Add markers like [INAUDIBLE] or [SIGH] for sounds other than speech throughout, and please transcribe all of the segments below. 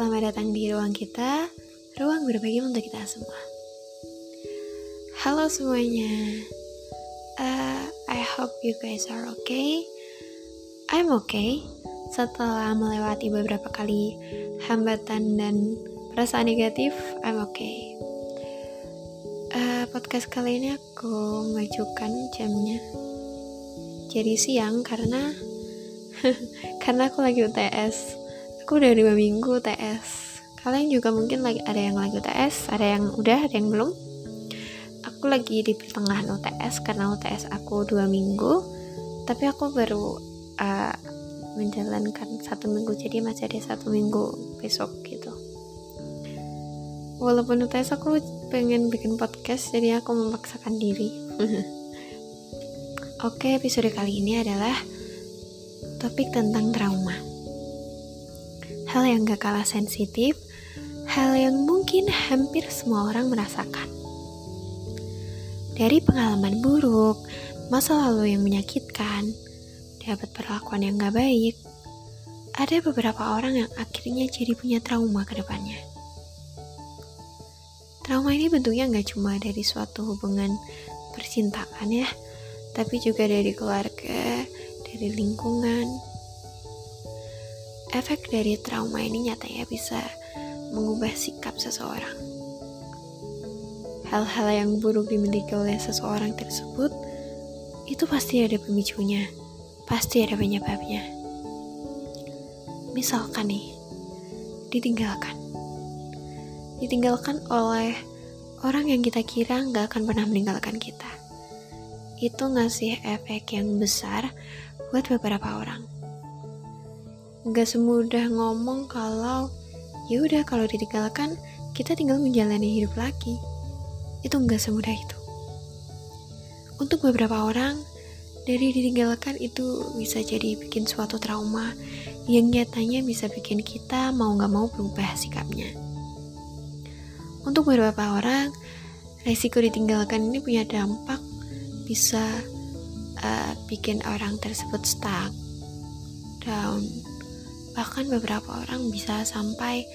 selamat datang di ruang kita, ruang berbagi untuk kita semua. Halo semuanya, uh, I hope you guys are okay. I'm okay. Setelah melewati beberapa kali hambatan dan perasaan negatif, I'm okay. Uh, podcast kali ini aku majukan jamnya jadi siang karena [LAUGHS] karena aku lagi UTS aku udah lima minggu UTS kalian juga mungkin lagi ada yang lagi UTS ada yang udah ada yang belum? Aku lagi di pertengahan UTS karena UTS aku dua minggu tapi aku baru uh, menjalankan satu minggu jadi masih ada satu minggu besok gitu. Walaupun UTS aku pengen bikin podcast jadi aku memaksakan diri. [LAUGHS] Oke, episode kali ini adalah topik tentang trauma hal yang gak kalah sensitif, hal yang mungkin hampir semua orang merasakan. Dari pengalaman buruk, masa lalu yang menyakitkan, dapat perlakuan yang gak baik, ada beberapa orang yang akhirnya jadi punya trauma ke depannya. Trauma ini bentuknya gak cuma dari suatu hubungan percintaan ya, tapi juga dari keluarga, dari lingkungan, efek dari trauma ini nyatanya bisa mengubah sikap seseorang. Hal-hal yang buruk dimiliki oleh seseorang tersebut itu pasti ada pemicunya, pasti ada penyebabnya. Misalkan nih, ditinggalkan. Ditinggalkan oleh orang yang kita kira nggak akan pernah meninggalkan kita. Itu ngasih efek yang besar buat beberapa orang nggak semudah ngomong kalau ya udah kalau ditinggalkan kita tinggal menjalani hidup lagi. Itu nggak semudah itu. Untuk beberapa orang dari ditinggalkan itu bisa jadi bikin suatu trauma yang nyatanya bisa bikin kita mau nggak mau berubah sikapnya. Untuk beberapa orang resiko ditinggalkan ini punya dampak bisa uh, bikin orang tersebut stuck down Bahkan beberapa orang bisa sampai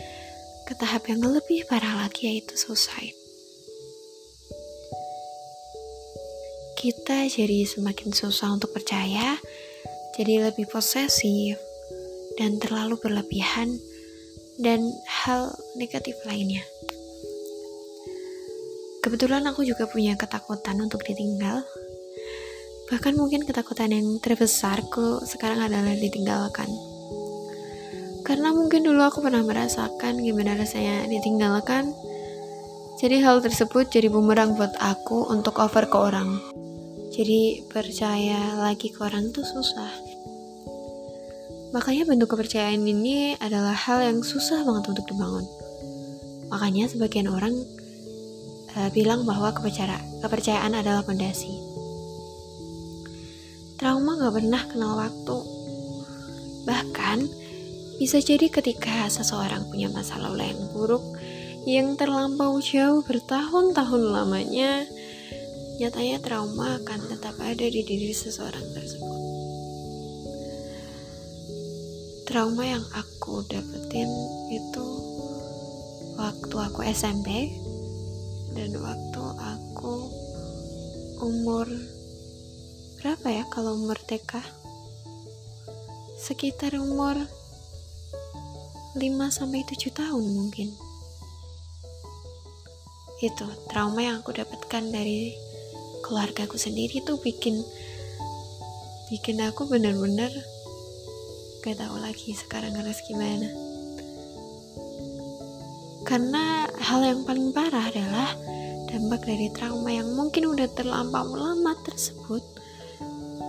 ke tahap yang lebih parah lagi yaitu suicide. Kita jadi semakin susah untuk percaya, jadi lebih posesif, dan terlalu berlebihan, dan hal negatif lainnya. Kebetulan aku juga punya ketakutan untuk ditinggal. Bahkan mungkin ketakutan yang terbesarku sekarang adalah ditinggalkan karena mungkin dulu aku pernah merasakan gimana rasanya ditinggalkan. Jadi hal tersebut jadi bumerang buat aku untuk over ke orang. Jadi percaya lagi ke orang itu susah. Makanya bentuk kepercayaan ini adalah hal yang susah banget untuk dibangun. Makanya sebagian orang uh, bilang bahwa kepercayaan adalah pondasi. Trauma gak pernah kenal waktu. Bahkan, bisa jadi ketika seseorang punya masa lalu yang buruk, yang terlampau jauh bertahun-tahun lamanya, nyatanya trauma akan tetap ada di diri seseorang tersebut. Trauma yang aku dapetin itu waktu aku SMP dan waktu aku umur berapa ya kalau umur TK? Sekitar umur 5-7 tahun mungkin. Itu trauma yang aku dapatkan dari keluarga aku sendiri tuh bikin bikin aku bener-bener gak tahu lagi sekarang harus gimana. Karena hal yang paling parah adalah dampak dari trauma yang mungkin udah terlampau lama tersebut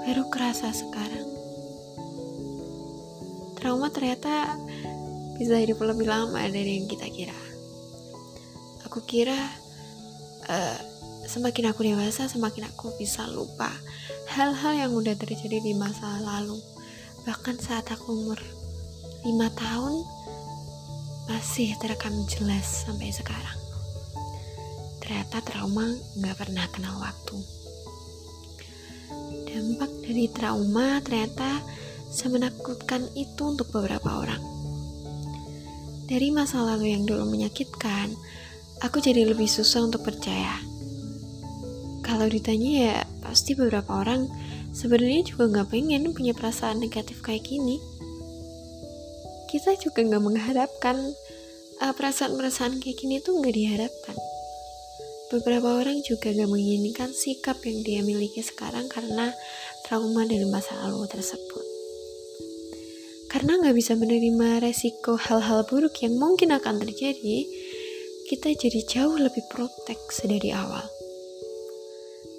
baru kerasa sekarang. Trauma ternyata bisa hidup lebih lama dari yang kita kira. Aku kira uh, semakin aku dewasa, semakin aku bisa lupa hal-hal yang udah terjadi di masa lalu. Bahkan saat aku umur 5 tahun, masih terekam jelas sampai sekarang. Ternyata trauma nggak pernah kenal waktu. Dampak dari trauma ternyata semenakutkan itu untuk beberapa orang Dari masa lalu yang dulu menyakitkan, aku jadi lebih susah untuk percaya. Kalau ditanya ya, pasti beberapa orang sebenarnya juga nggak pengen punya perasaan negatif kayak gini. Kita juga nggak mengharapkan uh, perasaan-perasaan kayak gini tuh nggak diharapkan. Beberapa orang juga gak menginginkan sikap yang dia miliki sekarang karena trauma dari masa lalu tersebut. Karena gak bisa menerima resiko hal-hal buruk yang mungkin akan terjadi, kita jadi jauh lebih protek sedari awal.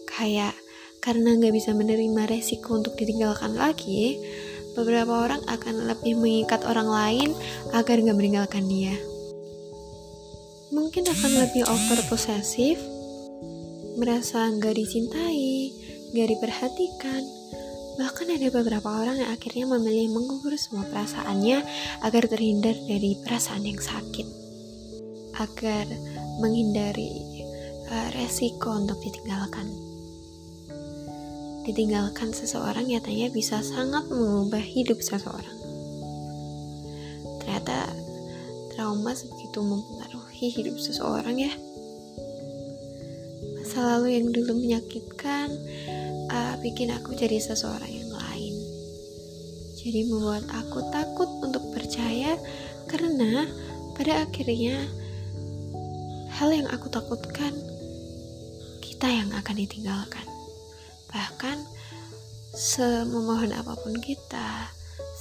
Kayak karena gak bisa menerima resiko untuk ditinggalkan lagi, beberapa orang akan lebih mengikat orang lain agar gak meninggalkan dia mungkin akan lebih over posesif, merasa nggak dicintai, nggak diperhatikan. Bahkan ada beberapa orang yang akhirnya memilih mengubur semua perasaannya agar terhindar dari perasaan yang sakit, agar menghindari uh, resiko untuk ditinggalkan. Ditinggalkan seseorang nyatanya bisa sangat mengubah hidup seseorang. Ternyata trauma sebegitu mempengaruhi hidup seseorang ya masa lalu yang dulu menyakitkan bikin aku jadi seseorang yang lain. Jadi membuat aku takut untuk percaya karena pada akhirnya hal yang aku takutkan kita yang akan ditinggalkan. Bahkan sememohon apa pun kita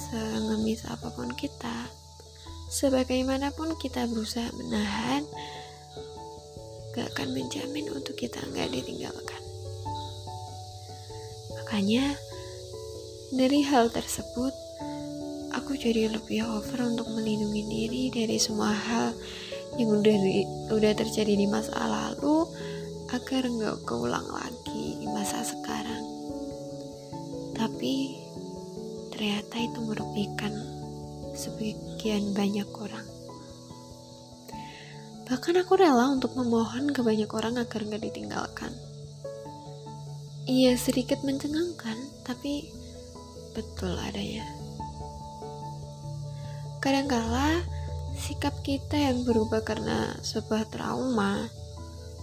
sengemis apa pun kita sebagaimanapun kita berusaha menahan gak akan menjamin untuk kita nggak ditinggalkan makanya dari hal tersebut aku jadi lebih over untuk melindungi diri dari semua hal yang udah di, udah terjadi di masa lalu agar nggak keulang lagi di masa sekarang tapi ternyata itu merugikan sebagian banyak orang. Bahkan aku rela untuk memohon ke banyak orang agar gak ditinggalkan. Iya sedikit mencengangkan, tapi betul adanya. Kadangkala sikap kita yang berubah karena sebuah trauma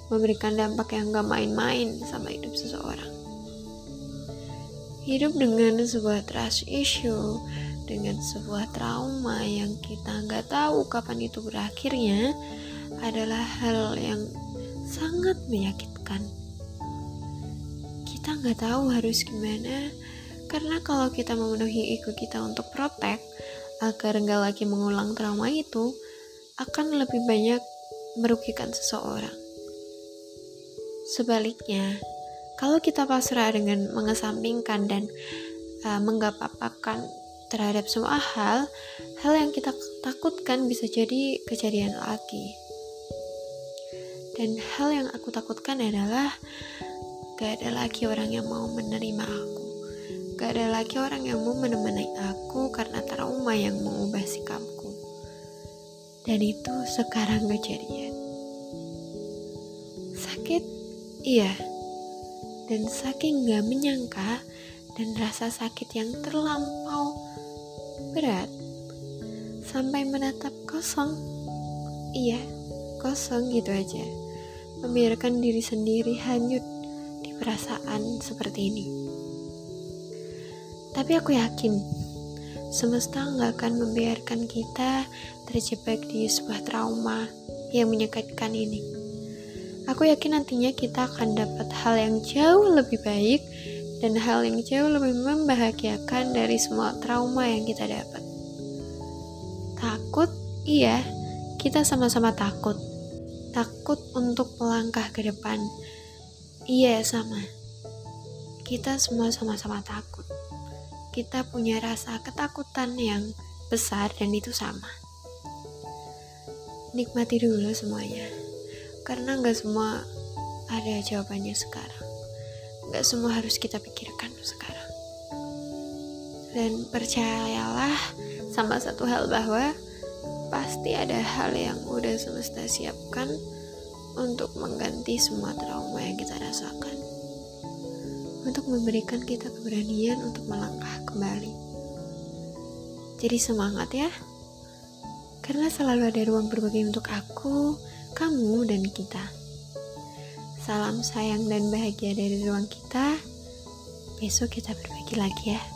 memberikan dampak yang gak main-main sama hidup seseorang. Hidup dengan sebuah trust issue dengan sebuah trauma yang kita nggak tahu kapan itu berakhirnya adalah hal yang sangat menyakitkan. Kita nggak tahu harus gimana karena kalau kita memenuhi ego kita untuk protek agar nggak lagi mengulang trauma itu akan lebih banyak merugikan seseorang. Sebaliknya, kalau kita pasrah dengan mengesampingkan dan uh, menggapapakan terhadap semua hal, hal yang kita takutkan bisa jadi kejadian lagi. Dan hal yang aku takutkan adalah gak ada lagi orang yang mau menerima aku. Gak ada lagi orang yang mau menemani aku karena trauma yang mengubah sikapku. Dan itu sekarang kejadian. Sakit? Iya. Dan saking gak menyangka dan rasa sakit yang terlampau berat sampai menatap kosong. Iya, kosong gitu aja. Membiarkan diri sendiri hanyut perasaan seperti ini. Tapi aku yakin semesta nggak akan membiarkan kita terjebak di sebuah trauma yang menyakitkan ini. Aku yakin nantinya kita akan dapat hal yang jauh lebih baik dan hal yang jauh lebih membahagiakan dari semua trauma yang kita dapat. Takut, iya, kita sama-sama takut. Takut untuk melangkah ke depan. Iya, sama. Kita semua sama-sama takut. Kita punya rasa ketakutan yang besar dan itu sama. Nikmati dulu semuanya. Karena nggak semua ada jawabannya sekarang. Gak semua harus kita pikirkan sekarang. Dan percayalah sama satu hal bahwa pasti ada hal yang udah semesta siapkan untuk mengganti semua trauma yang kita rasakan. Untuk memberikan kita keberanian untuk melangkah kembali. Jadi semangat ya. Karena selalu ada ruang berbagi untuk aku, kamu, dan kita. Salam sayang dan bahagia dari ruang kita. Besok kita berbagi lagi ya.